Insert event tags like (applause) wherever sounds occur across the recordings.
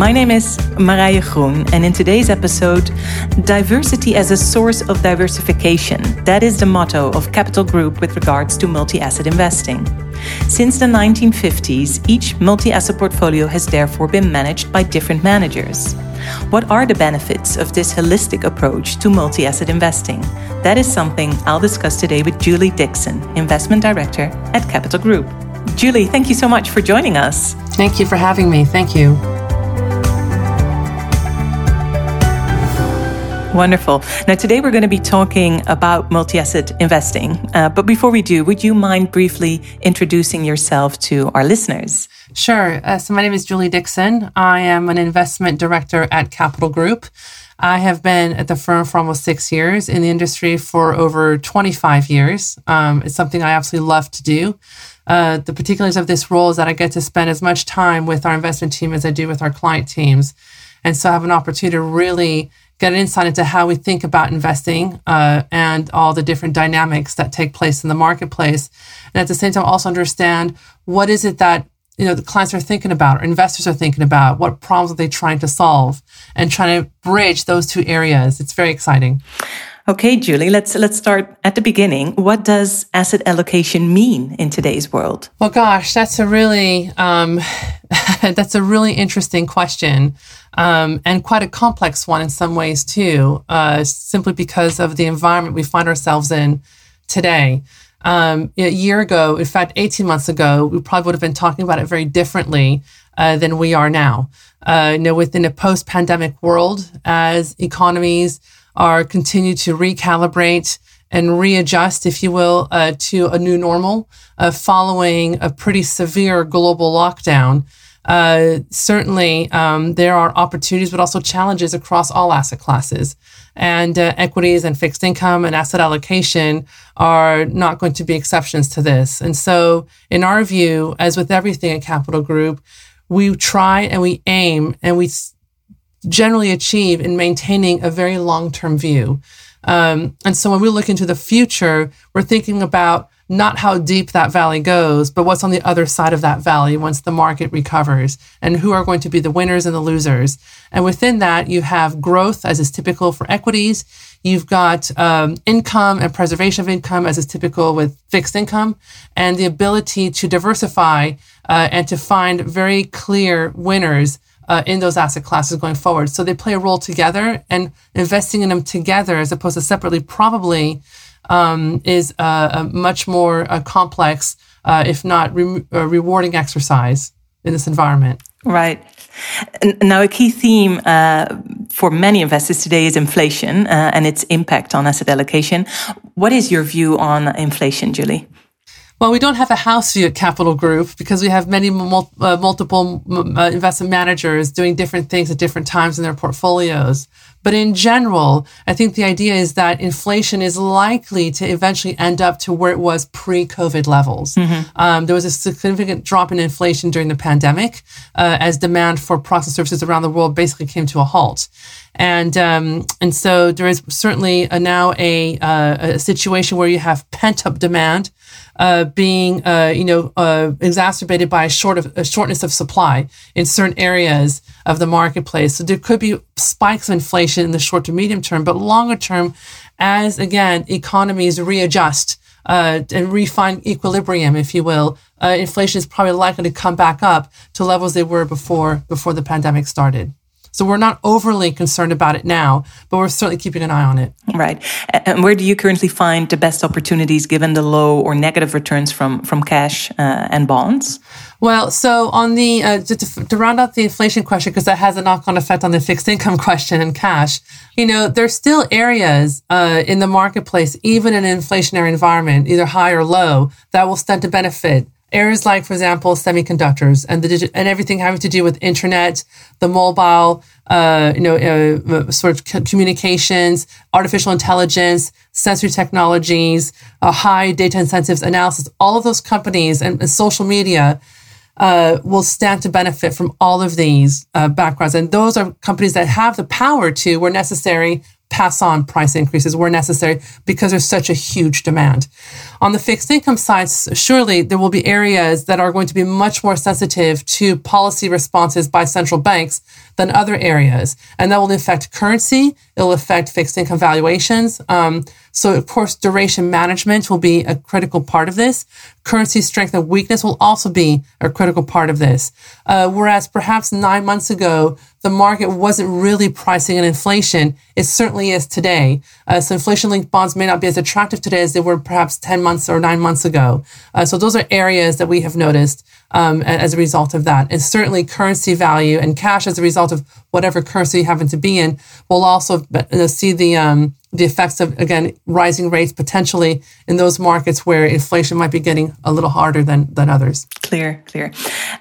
My name is Marije Groen, and in today's episode, diversity as a source of diversification. That is the motto of Capital Group with regards to multi asset investing. Since the 1950s, each multi asset portfolio has therefore been managed by different managers. What are the benefits of this holistic approach to multi asset investing? That is something I'll discuss today with Julie Dixon, Investment Director at Capital Group. Julie, thank you so much for joining us. Thank you for having me. Thank you. Wonderful. Now, today we're going to be talking about multi asset investing. Uh, but before we do, would you mind briefly introducing yourself to our listeners? Sure. Uh, so, my name is Julie Dixon. I am an investment director at Capital Group. I have been at the firm for almost six years, in the industry for over 25 years. Um, it's something I absolutely love to do. Uh, the particulars of this role is that I get to spend as much time with our investment team as I do with our client teams. And so I have an opportunity to really get an insight into how we think about investing uh, and all the different dynamics that take place in the marketplace. And at the same time, also understand what is it that you know the clients are thinking about or investors are thinking about what problems are they trying to solve and trying to bridge those two areas it's very exciting okay julie let's let's start at the beginning what does asset allocation mean in today's world well gosh that's a really um, (laughs) that's a really interesting question um, and quite a complex one in some ways too, uh, simply because of the environment we find ourselves in today. Um, a year ago, in fact, 18 months ago, we probably would have been talking about it very differently uh, than we are now. Uh, you know, within a post-pandemic world, as economies are continue to recalibrate and readjust, if you will, uh, to a new normal, uh, following a pretty severe global lockdown uh, certainly um, there are opportunities, but also challenges across all asset classes. And uh, equities and fixed income and asset allocation are not going to be exceptions to this. And so, in our view, as with everything at Capital Group, we try and we aim and we generally achieve in maintaining a very long term view. Um, and so, when we look into the future, we're thinking about not how deep that valley goes, but what's on the other side of that valley once the market recovers and who are going to be the winners and the losers. And within that, you have growth, as is typical for equities. You've got um, income and preservation of income, as is typical with fixed income, and the ability to diversify uh, and to find very clear winners uh, in those asset classes going forward. So they play a role together, and investing in them together as opposed to separately probably um, is a, a, much more uh, complex, uh, if not re- rewarding exercise in this environment. Right. Now, a key theme uh, for many investors today is inflation uh, and its impact on asset allocation. What is your view on inflation, Julie? Well, we don't have a house view at Capital Group because we have many mul- uh, multiple uh, investment managers doing different things at different times in their portfolios. But in general, I think the idea is that inflation is likely to eventually end up to where it was pre COVID levels. Mm-hmm. Um, there was a significant drop in inflation during the pandemic uh, as demand for products and services around the world basically came to a halt. And um, and so there is certainly a, now a, uh, a situation where you have pent up demand uh, being, uh, you know, uh, exacerbated by a short of a shortness of supply in certain areas of the marketplace. So there could be spikes of inflation in the short to medium term, but longer term, as again economies readjust. Uh, and refine equilibrium, if you will, uh, inflation is probably likely to come back up to levels they were before before the pandemic started. So we're not overly concerned about it now, but we're certainly keeping an eye on it. Right. And where do you currently find the best opportunities given the low or negative returns from from cash uh, and bonds? Well, so on the uh, to, to, round out the inflation question, because that has a knock-on effect on the fixed income (laughs) question and cash. You know, there's still areas uh, in the marketplace, even in an inflationary environment, either high or low, that will stand to benefit areas like, for example, semiconductors and the digi- and everything having to do with internet, the mobile, uh, you know, uh, uh sort of communications, artificial intelligence, sensory technologies, uh, high data incentives analysis. All of those companies and, and social media uh, will stand to benefit from all of these uh, backgrounds, and those are companies that have the power to, where necessary, pass on price increases where necessary because there's such a huge demand. On the fixed income side, surely there will be areas that are going to be much more sensitive to policy responses by central banks than other areas. And that will affect currency. It'll affect fixed income valuations. Um, so, of course, duration management will be a critical part of this. Currency strength and weakness will also be a critical part of this. Uh, whereas perhaps nine months ago, the market wasn't really pricing in inflation. It certainly is today. Uh, so inflation linked bonds may not be as attractive today as they were perhaps 10 months or nine months ago. Uh, so those are areas that we have noticed um, as a result of that. And certainly currency value and cash as a result of whatever currency you happen to be in will also uh, see the, um, the effects of, again, rising rates potentially in those markets where inflation might be getting a little harder than, than others. Clear, clear.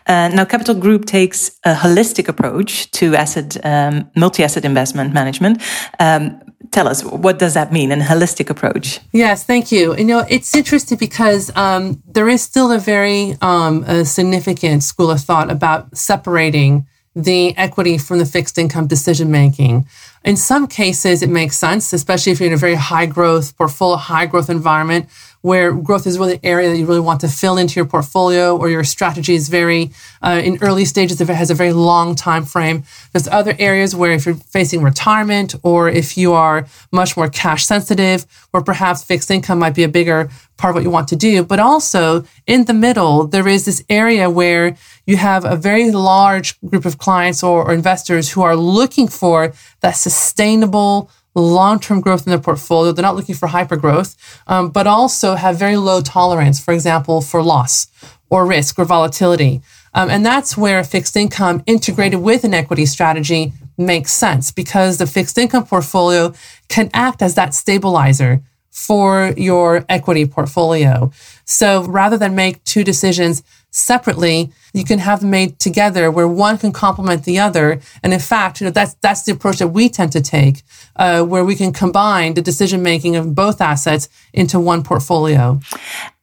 Uh, now, Capital Group takes a holistic approach to asset, um, multi-asset investment management. Um, tell us, what does that mean, a holistic approach? Yes, thank you. You know, it's interesting because um, there is still a very um, a significant school of thought about separating the equity from the fixed income decision making. In some cases, it makes sense, especially if you're in a very high growth portfolio, high growth environment where growth is really an area that you really want to fill into your portfolio or your strategy is very uh, in early stages if it has a very long time frame. There's other areas where if you're facing retirement or if you are much more cash sensitive or perhaps fixed income might be a bigger part of what you want to do. But also in the middle there is this area where you have a very large group of clients or, or investors who are looking for that sustainable long-term growth in their portfolio. They're not looking for hyper growth, um, but also have very low tolerance, for example, for loss or risk or volatility. Um, and that's where fixed income integrated with an equity strategy makes sense because the fixed income portfolio can act as that stabilizer for your equity portfolio. So rather than make two decisions separately, you can have them made together where one can complement the other. And in fact, you know, that's, that's the approach that we tend to take, uh, where we can combine the decision making of both assets into one portfolio.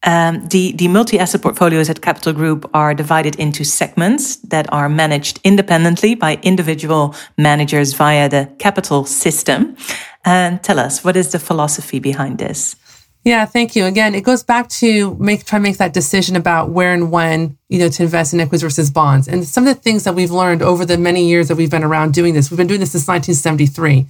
Um, the, the multi-asset portfolios at Capital Group are divided into segments that are managed independently by individual managers via the capital system. And tell us, what is the philosophy behind this? Yeah, thank you. Again, it goes back to make try to make that decision about where and when, you know, to invest in equities versus bonds. And some of the things that we've learned over the many years that we've been around doing this, we've been doing this since 1973,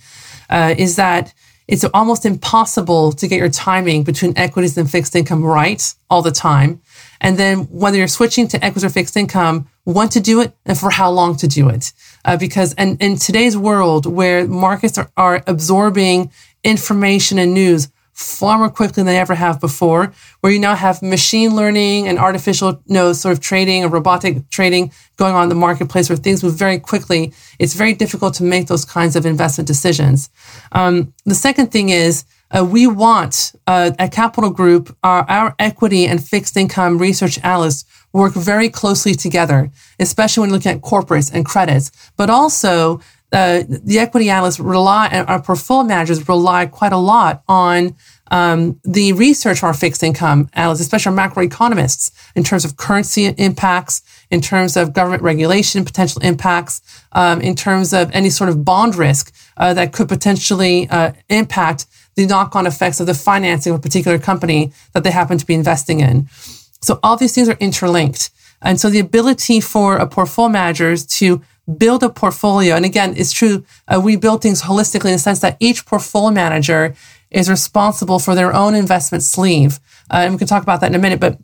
uh, is that it's almost impossible to get your timing between equities and fixed income right all the time. And then whether you're switching to equities or fixed income, when to do it and for how long to do it. Uh, because and in today's world where markets are, are absorbing information and news far more quickly than they ever have before, where you now have machine learning and artificial you know, sort of trading or robotic trading going on in the marketplace where things move very quickly. It's very difficult to make those kinds of investment decisions. Um, the second thing is uh, we want uh, at Capital Group, our, our equity and fixed income research analysts work very closely together, especially when looking at corporates and credits, but also uh, the equity analysts rely, our portfolio managers rely quite a lot on um, the research of our fixed income analysts, especially our macroeconomists, in terms of currency impacts, in terms of government regulation potential impacts, um, in terms of any sort of bond risk uh, that could potentially uh, impact the knock-on effects of the financing of a particular company that they happen to be investing in. So all these things are interlinked. And so the ability for a portfolio managers to build a portfolio. And again, it's true. Uh, we build things holistically in the sense that each portfolio manager is responsible for their own investment sleeve. Uh, and we can talk about that in a minute, but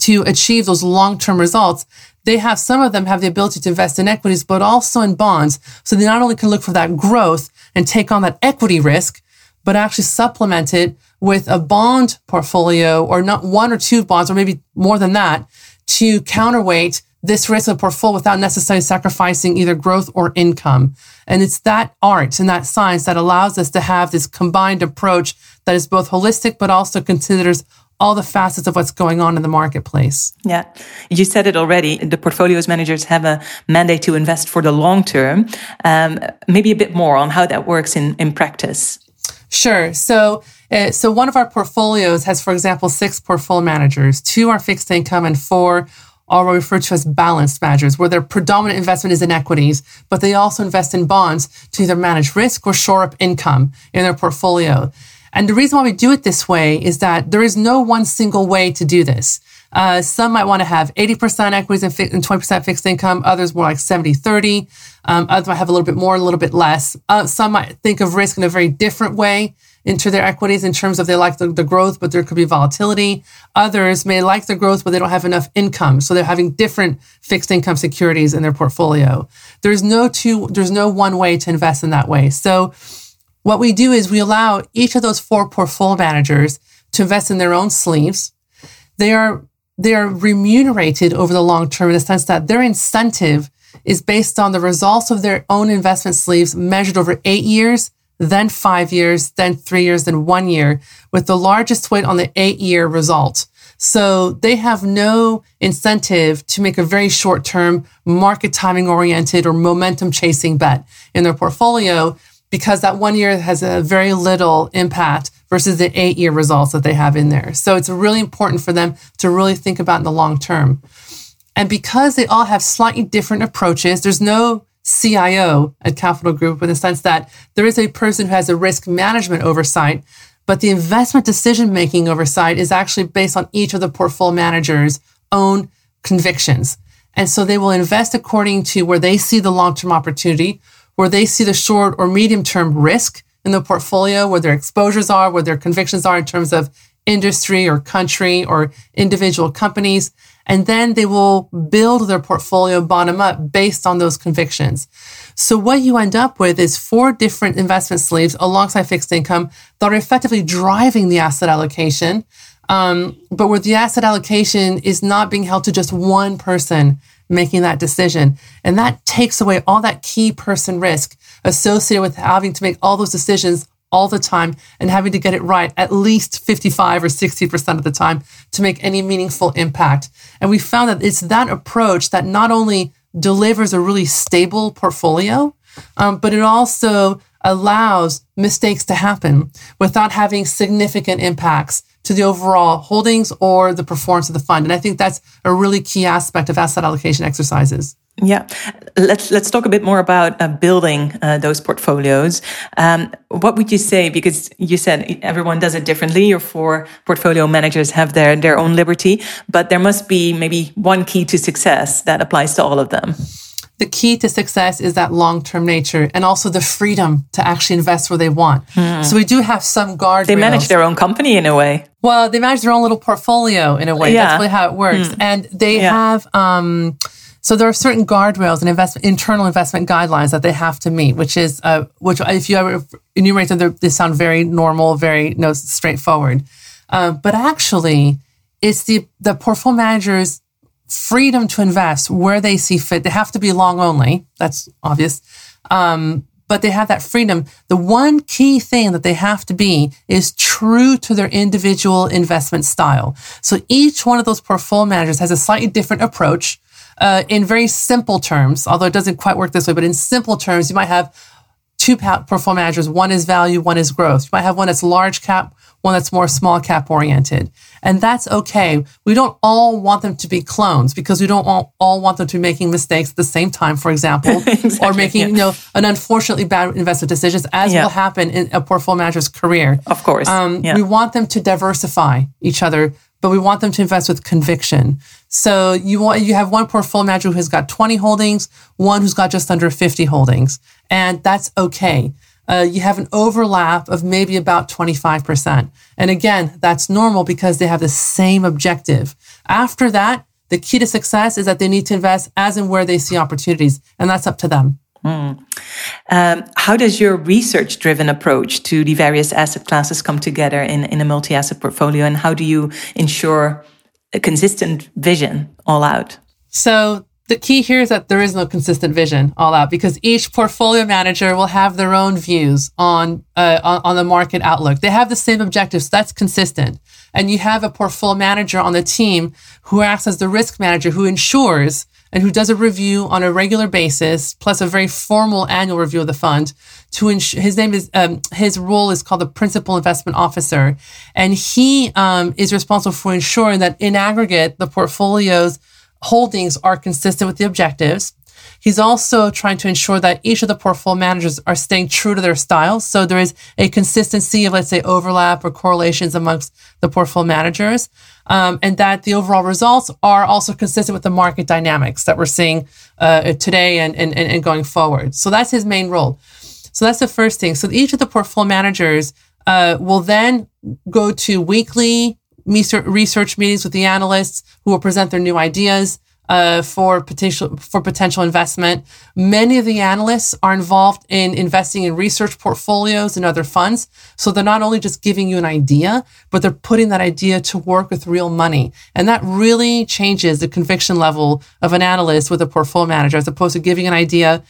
to achieve those long-term results, they have some of them have the ability to invest in equities, but also in bonds. So they not only can look for that growth and take on that equity risk, but actually supplement it with a bond portfolio or not one or two bonds or maybe more than that to counterweight this risk of portfolio without necessarily sacrificing either growth or income. And it's that art and that science that allows us to have this combined approach that is both holistic, but also considers all the facets of what's going on in the marketplace. Yeah. You said it already. The portfolios managers have a mandate to invest for the long term. Um, maybe a bit more on how that works in, in practice. Sure. So, uh, so one of our portfolios has, for example, six portfolio managers. Two are fixed income and four are referred to as balanced managers, where their predominant investment is in equities, but they also invest in bonds to either manage risk or shore up income in their portfolio. And the reason why we do it this way is that there is no one single way to do this. Uh, some might want to have 80% equities and, fi- and 20% fixed income. Others more like 70 30. Um, others might have a little bit more, a little bit less. Uh, some might think of risk in a very different way into their equities in terms of they like the, the, growth, but there could be volatility. Others may like the growth, but they don't have enough income. So they're having different fixed income securities in their portfolio. There's no two, there's no one way to invest in that way. So what we do is we allow each of those four portfolio managers to invest in their own sleeves. They are, they are remunerated over the long term in the sense that their incentive is based on the results of their own investment sleeves measured over eight years then five years, then three years, then one year, with the largest weight on the eight year result. So they have no incentive to make a very short term market timing oriented or momentum chasing bet in their portfolio because that one year has a very little impact versus the eight year results that they have in there. So it's really important for them to really think about in the long term. And because they all have slightly different approaches, there's no CIO at Capital Group in the sense that there is a person who has a risk management oversight, but the investment decision making oversight is actually based on each of the portfolio managers' own convictions. And so they will invest according to where they see the long term opportunity, where they see the short or medium term risk in the portfolio, where their exposures are, where their convictions are in terms of industry or country or individual companies. And then they will build their portfolio bottom up based on those convictions. So what you end up with is four different investment sleeves alongside fixed income that are effectively driving the asset allocation. Um, but where the asset allocation is not being held to just one person making that decision. And that takes away all that key person risk associated with having to make all those decisions all the time and having to get it right at least 55 or 60% of the time to make any meaningful impact. And we found that it's that approach that not only delivers a really stable portfolio, um, but it also allows mistakes to happen without having significant impacts to the overall holdings or the performance of the fund. And I think that's a really key aspect of asset allocation exercises. Yeah, let's let's talk a bit more about uh, building uh, those portfolios. Um, what would you say? Because you said everyone does it differently. Your four portfolio managers have their their own liberty, but there must be maybe one key to success that applies to all of them. The key to success is that long term nature and also the freedom to actually invest where they want. Hmm. So we do have some guardrails. They manage their own company in a way. Well, they manage their own little portfolio in a way. Yeah. That's really how it works. Hmm. And they yeah. have. Um, so there are certain guardrails and investment, internal investment guidelines that they have to meet, which is, uh, which if you ever enumerate them, they sound very normal, very you know, straightforward. Uh, but actually, it's the the portfolio manager's freedom to invest where they see fit. They have to be long only. That's obvious. Um, but they have that freedom. The one key thing that they have to be is true to their individual investment style. So each one of those portfolio managers has a slightly different approach uh, in very simple terms, although it doesn't quite work this way, but in simple terms, you might have two portfolio managers. One is value, one is growth. You might have one that's large cap, one that's more small cap oriented. And that's okay. We don't all want them to be clones because we don't all, all want them to be making mistakes at the same time, for example, (laughs) exactly, or making, yeah. you know, an unfortunately bad investment decisions as yeah. will happen in a portfolio manager's career. Of course. Um, yeah. We want them to diversify each other but we want them to invest with conviction. So you want you have one portfolio manager who's got 20 holdings, one who's got just under 50 holdings, and that's okay. Uh, you have an overlap of maybe about 25%. And again, that's normal because they have the same objective. After that, the key to success is that they need to invest as and where they see opportunities, and that's up to them. Mm. Um, how does your research driven approach to the various asset classes come together in, in a multi asset portfolio? And how do you ensure a consistent vision all out? So, the key here is that there is no consistent vision all out because each portfolio manager will have their own views on, uh, on, the market outlook. They have the same objectives. That's consistent. And you have a portfolio manager on the team who acts as the risk manager who ensures and who does a review on a regular basis, plus a very formal annual review of the fund. To ensure his name is um, his role is called the principal investment officer, and he um, is responsible for ensuring that in aggregate the portfolio's holdings are consistent with the objectives. He's also trying to ensure that each of the portfolio managers are staying true to their styles. So there is a consistency of, let's say, overlap or correlations amongst the portfolio managers. Um, and that the overall results are also consistent with the market dynamics that we're seeing uh, today and, and, and going forward. So that's his main role. So that's the first thing. So each of the portfolio managers uh, will then go to weekly research meetings with the analysts who will present their new ideas uh, for potential for potential investment. Many of the analysts are involved in investing in research portfolios and other funds, so they're not only just giving you an idea, but they're putting that idea to work with real money, and that really changes the conviction level of an analyst with a portfolio manager, as opposed to giving an idea,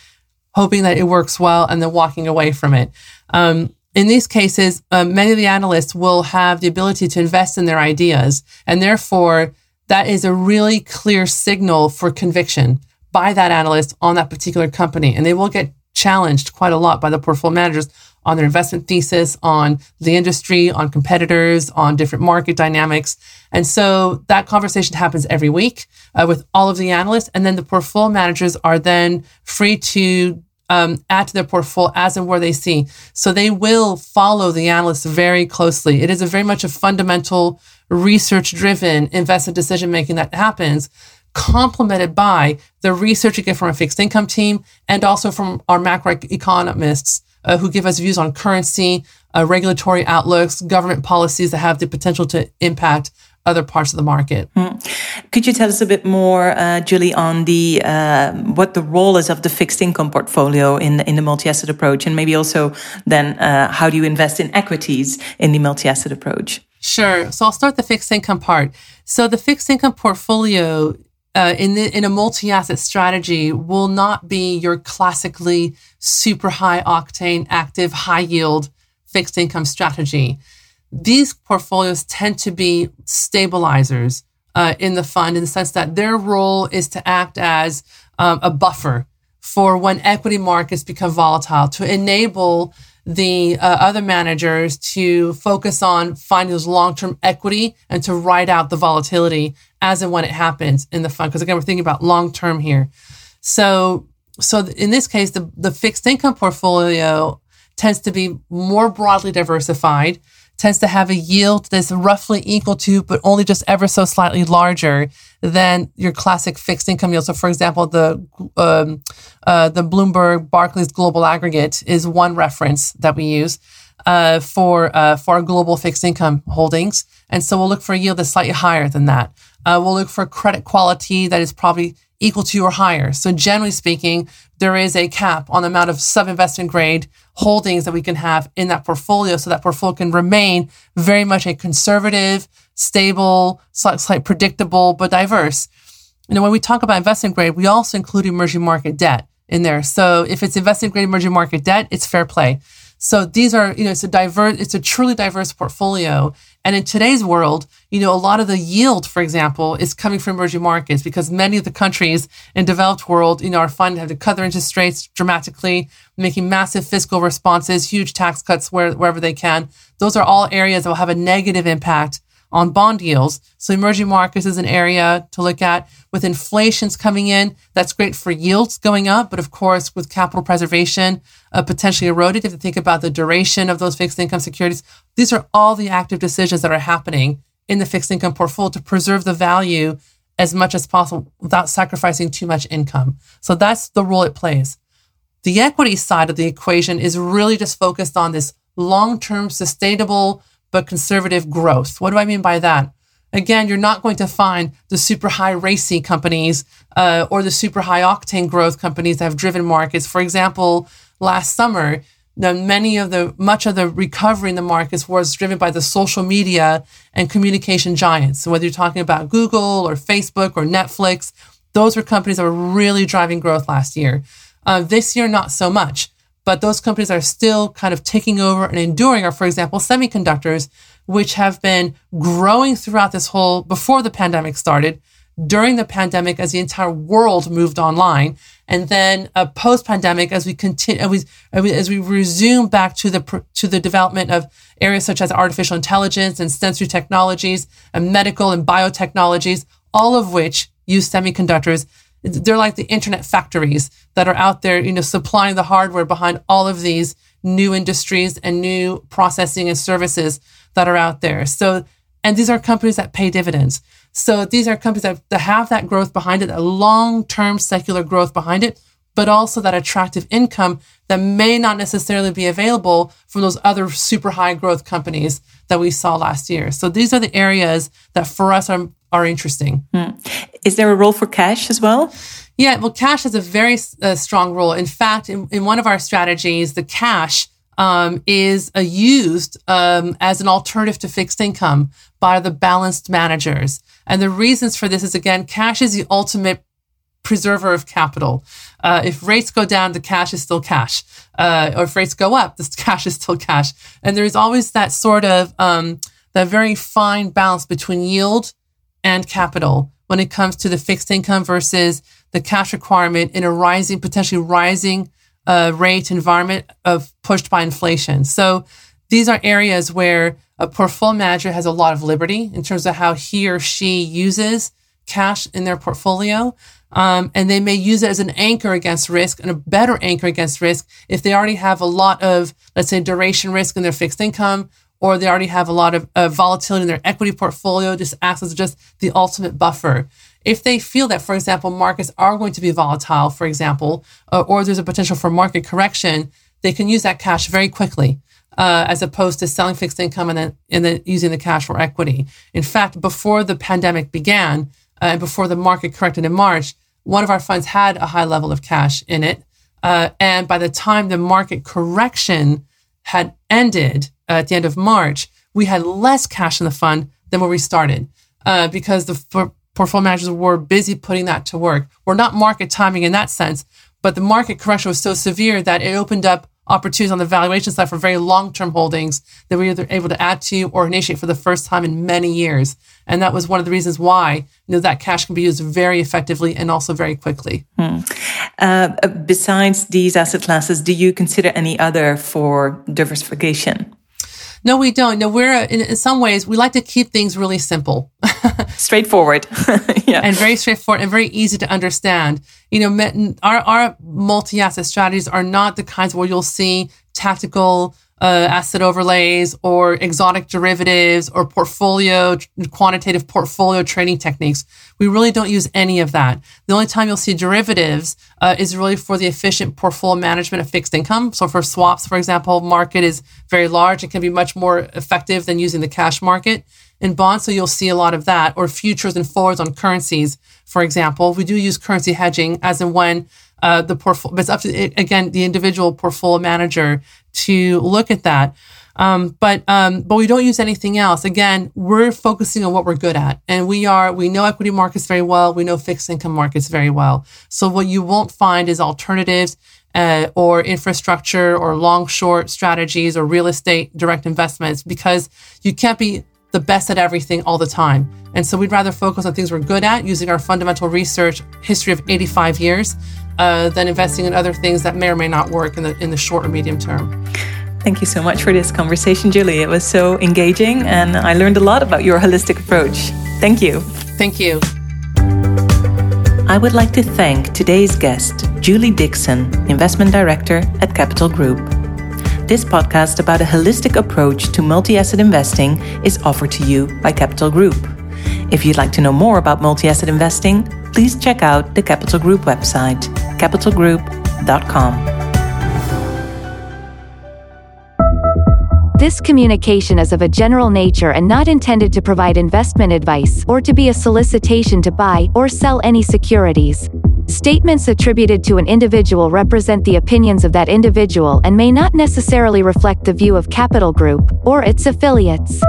hoping that it works well, and then walking away from it. Um, in these cases, uh, many of the analysts will have the ability to invest in their ideas, and therefore, that is a really clear signal for conviction by that analyst on that particular company. And they will get challenged quite a lot by the portfolio managers on their investment thesis, on the industry, on competitors, on different market dynamics. And so that conversation happens every week uh, with all of the analysts. And then the portfolio managers are then free to um, add to their portfolio as and where they see. So they will follow the analysts very closely. It is a very much a fundamental research driven investment decision making that happens complemented by the research you get from a fixed income team and also from our macroeconomists uh, who give us views on currency, uh, regulatory outlooks, government policies that have the potential to impact other parts of the market. Mm. Could you tell us a bit more, uh, Julie, on the uh, what the role is of the fixed income portfolio in in the multi-asset approach, and maybe also then uh, how do you invest in equities in the multi-asset approach? Sure. So I'll start the fixed income part. So the fixed income portfolio uh, in the, in a multi-asset strategy will not be your classically super high octane active high yield fixed income strategy these portfolios tend to be stabilizers uh, in the fund in the sense that their role is to act as um, a buffer for when equity markets become volatile to enable the uh, other managers to focus on finding those long-term equity and to ride out the volatility as and when it happens in the fund. Because again, we're thinking about long-term here. So, so in this case, the, the fixed income portfolio tends to be more broadly diversified tends to have a yield that's roughly equal to, but only just ever so slightly larger than your classic fixed income yield. So, for example, the um, uh, the Bloomberg Barclays Global Aggregate is one reference that we use uh, for uh, for our global fixed income holdings, and so we'll look for a yield that's slightly higher than that. Uh, we'll look for credit quality that is probably equal to or higher. So, generally speaking, there is a cap on the amount of sub-investment grade holdings that we can have in that portfolio so that portfolio can remain very much a conservative, stable, slightly predictable, but diverse. You know, when we talk about investment grade, we also include emerging market debt in there. So if it's investment grade emerging market debt, it's fair play. So these are, you know, it's a diverse, it's a truly diverse portfolio. And in today's world, you know, a lot of the yield, for example, is coming from emerging markets because many of the countries in developed world, you know, are finding have to cut their interest rates dramatically, making massive fiscal responses, huge tax cuts where, wherever they can. Those are all areas that will have a negative impact on bond yields. So emerging markets is an area to look at. With inflations coming in, that's great for yields going up. But of course, with capital preservation uh, potentially eroded, if you think about the duration of those fixed income securities, these are all the active decisions that are happening in the fixed income portfolio to preserve the value as much as possible without sacrificing too much income. So that's the role it plays. The equity side of the equation is really just focused on this long-term sustainable but conservative growth. What do I mean by that? Again, you're not going to find the super high racy companies uh, or the super high octane growth companies that have driven markets. For example, last summer, many of the much of the recovery in the markets was driven by the social media and communication giants. So whether you're talking about Google or Facebook or Netflix, those were companies that were really driving growth last year. Uh, this year, not so much but those companies are still kind of taking over and enduring are, for example, semiconductors, which have been growing throughout this whole, before the pandemic started, during the pandemic as the entire world moved online, and then uh, post pandemic as we continue, as we, as we resume back to the, to the development of areas such as artificial intelligence and sensory technologies and medical and biotechnologies, all of which use semiconductors they're like the internet factories that are out there, you know, supplying the hardware behind all of these new industries and new processing and services that are out there. So, and these are companies that pay dividends. So these are companies that, that have that growth behind it, a long-term secular growth behind it, but also that attractive income that may not necessarily be available from those other super high growth companies that we saw last year. So these are the areas that for us are, are interesting. Hmm. Is there a role for cash as well? Yeah, well, cash has a very uh, strong role. In fact, in, in, one of our strategies, the cash um, is uh, used um, as an alternative to fixed income by the balanced managers. And the reasons for this is again, cash is the ultimate preserver of capital. Uh, if rates go down, the cash is still cash. Uh, or if rates go up, (laughs) the cash is still cash. And there's always that sort of um, that very fine balance between yield and capital when it comes to the fixed income versus the cash requirement in a rising, potentially rising uh, rate environment of pushed by inflation. So these are areas where a portfolio manager has a lot of liberty in terms of how he or she uses cash in their portfolio. Um, and they may use it as an anchor against risk and a better anchor against risk if they already have a lot of, let's say, duration risk in their fixed income, or they already have a lot of uh, volatility in their equity portfolio, just acts as just the ultimate buffer. If they feel that, for example, markets are going to be volatile, for example, uh, or there's a potential for market correction, they can use that cash very quickly. Uh, as opposed to selling fixed income and then, and then using the cash for equity. In fact, before the pandemic began uh, and before the market corrected in March, one of our funds had a high level of cash in it. Uh, and by the time the market correction had ended uh, at the end of March, we had less cash in the fund than when we started uh, because the portfolio managers were busy putting that to work. We're not market timing in that sense, but the market correction was so severe that it opened up opportunities on the valuation side for very long-term holdings that we were able to add to or initiate for the first time in many years. And that was one of the reasons why you know that cash can be used very effectively and also very quickly. Hmm. Uh, besides these asset classes, do you consider any other for diversification? No, we don't. No, we're in, in some ways we like to keep things really simple, (laughs) straightforward, (laughs) yeah, and very straightforward and very easy to understand. You know, our our multi-asset strategies are not the kinds where you'll see tactical uh, asset overlays or exotic derivatives or portfolio quantitative portfolio trading techniques. We really don't use any of that. The only time you'll see derivatives uh, is really for the efficient portfolio management of fixed income. So for swaps, for example, market is very large. It can be much more effective than using the cash market. In bonds, so you'll see a lot of that, or futures and forwards on currencies, for example. We do use currency hedging as and when uh, the portfolio, but it's up to, again, the individual portfolio manager to look at that. Um, but um, but we don't use anything else. Again, we're focusing on what we're good at, and we are we know equity markets very well. We know fixed income markets very well. So what you won't find is alternatives uh, or infrastructure or long short strategies or real estate direct investments because you can't be the best at everything all the time. And so we'd rather focus on things we're good at using our fundamental research history of 85 years uh, than investing in other things that may or may not work in the in the short or medium term. Thank you so much for this conversation, Julie. It was so engaging, and I learned a lot about your holistic approach. Thank you. Thank you. I would like to thank today's guest, Julie Dixon, Investment Director at Capital Group. This podcast about a holistic approach to multi asset investing is offered to you by Capital Group. If you'd like to know more about multi asset investing, please check out the Capital Group website, capitalgroup.com. This communication is of a general nature and not intended to provide investment advice or to be a solicitation to buy or sell any securities. Statements attributed to an individual represent the opinions of that individual and may not necessarily reflect the view of Capital Group or its affiliates.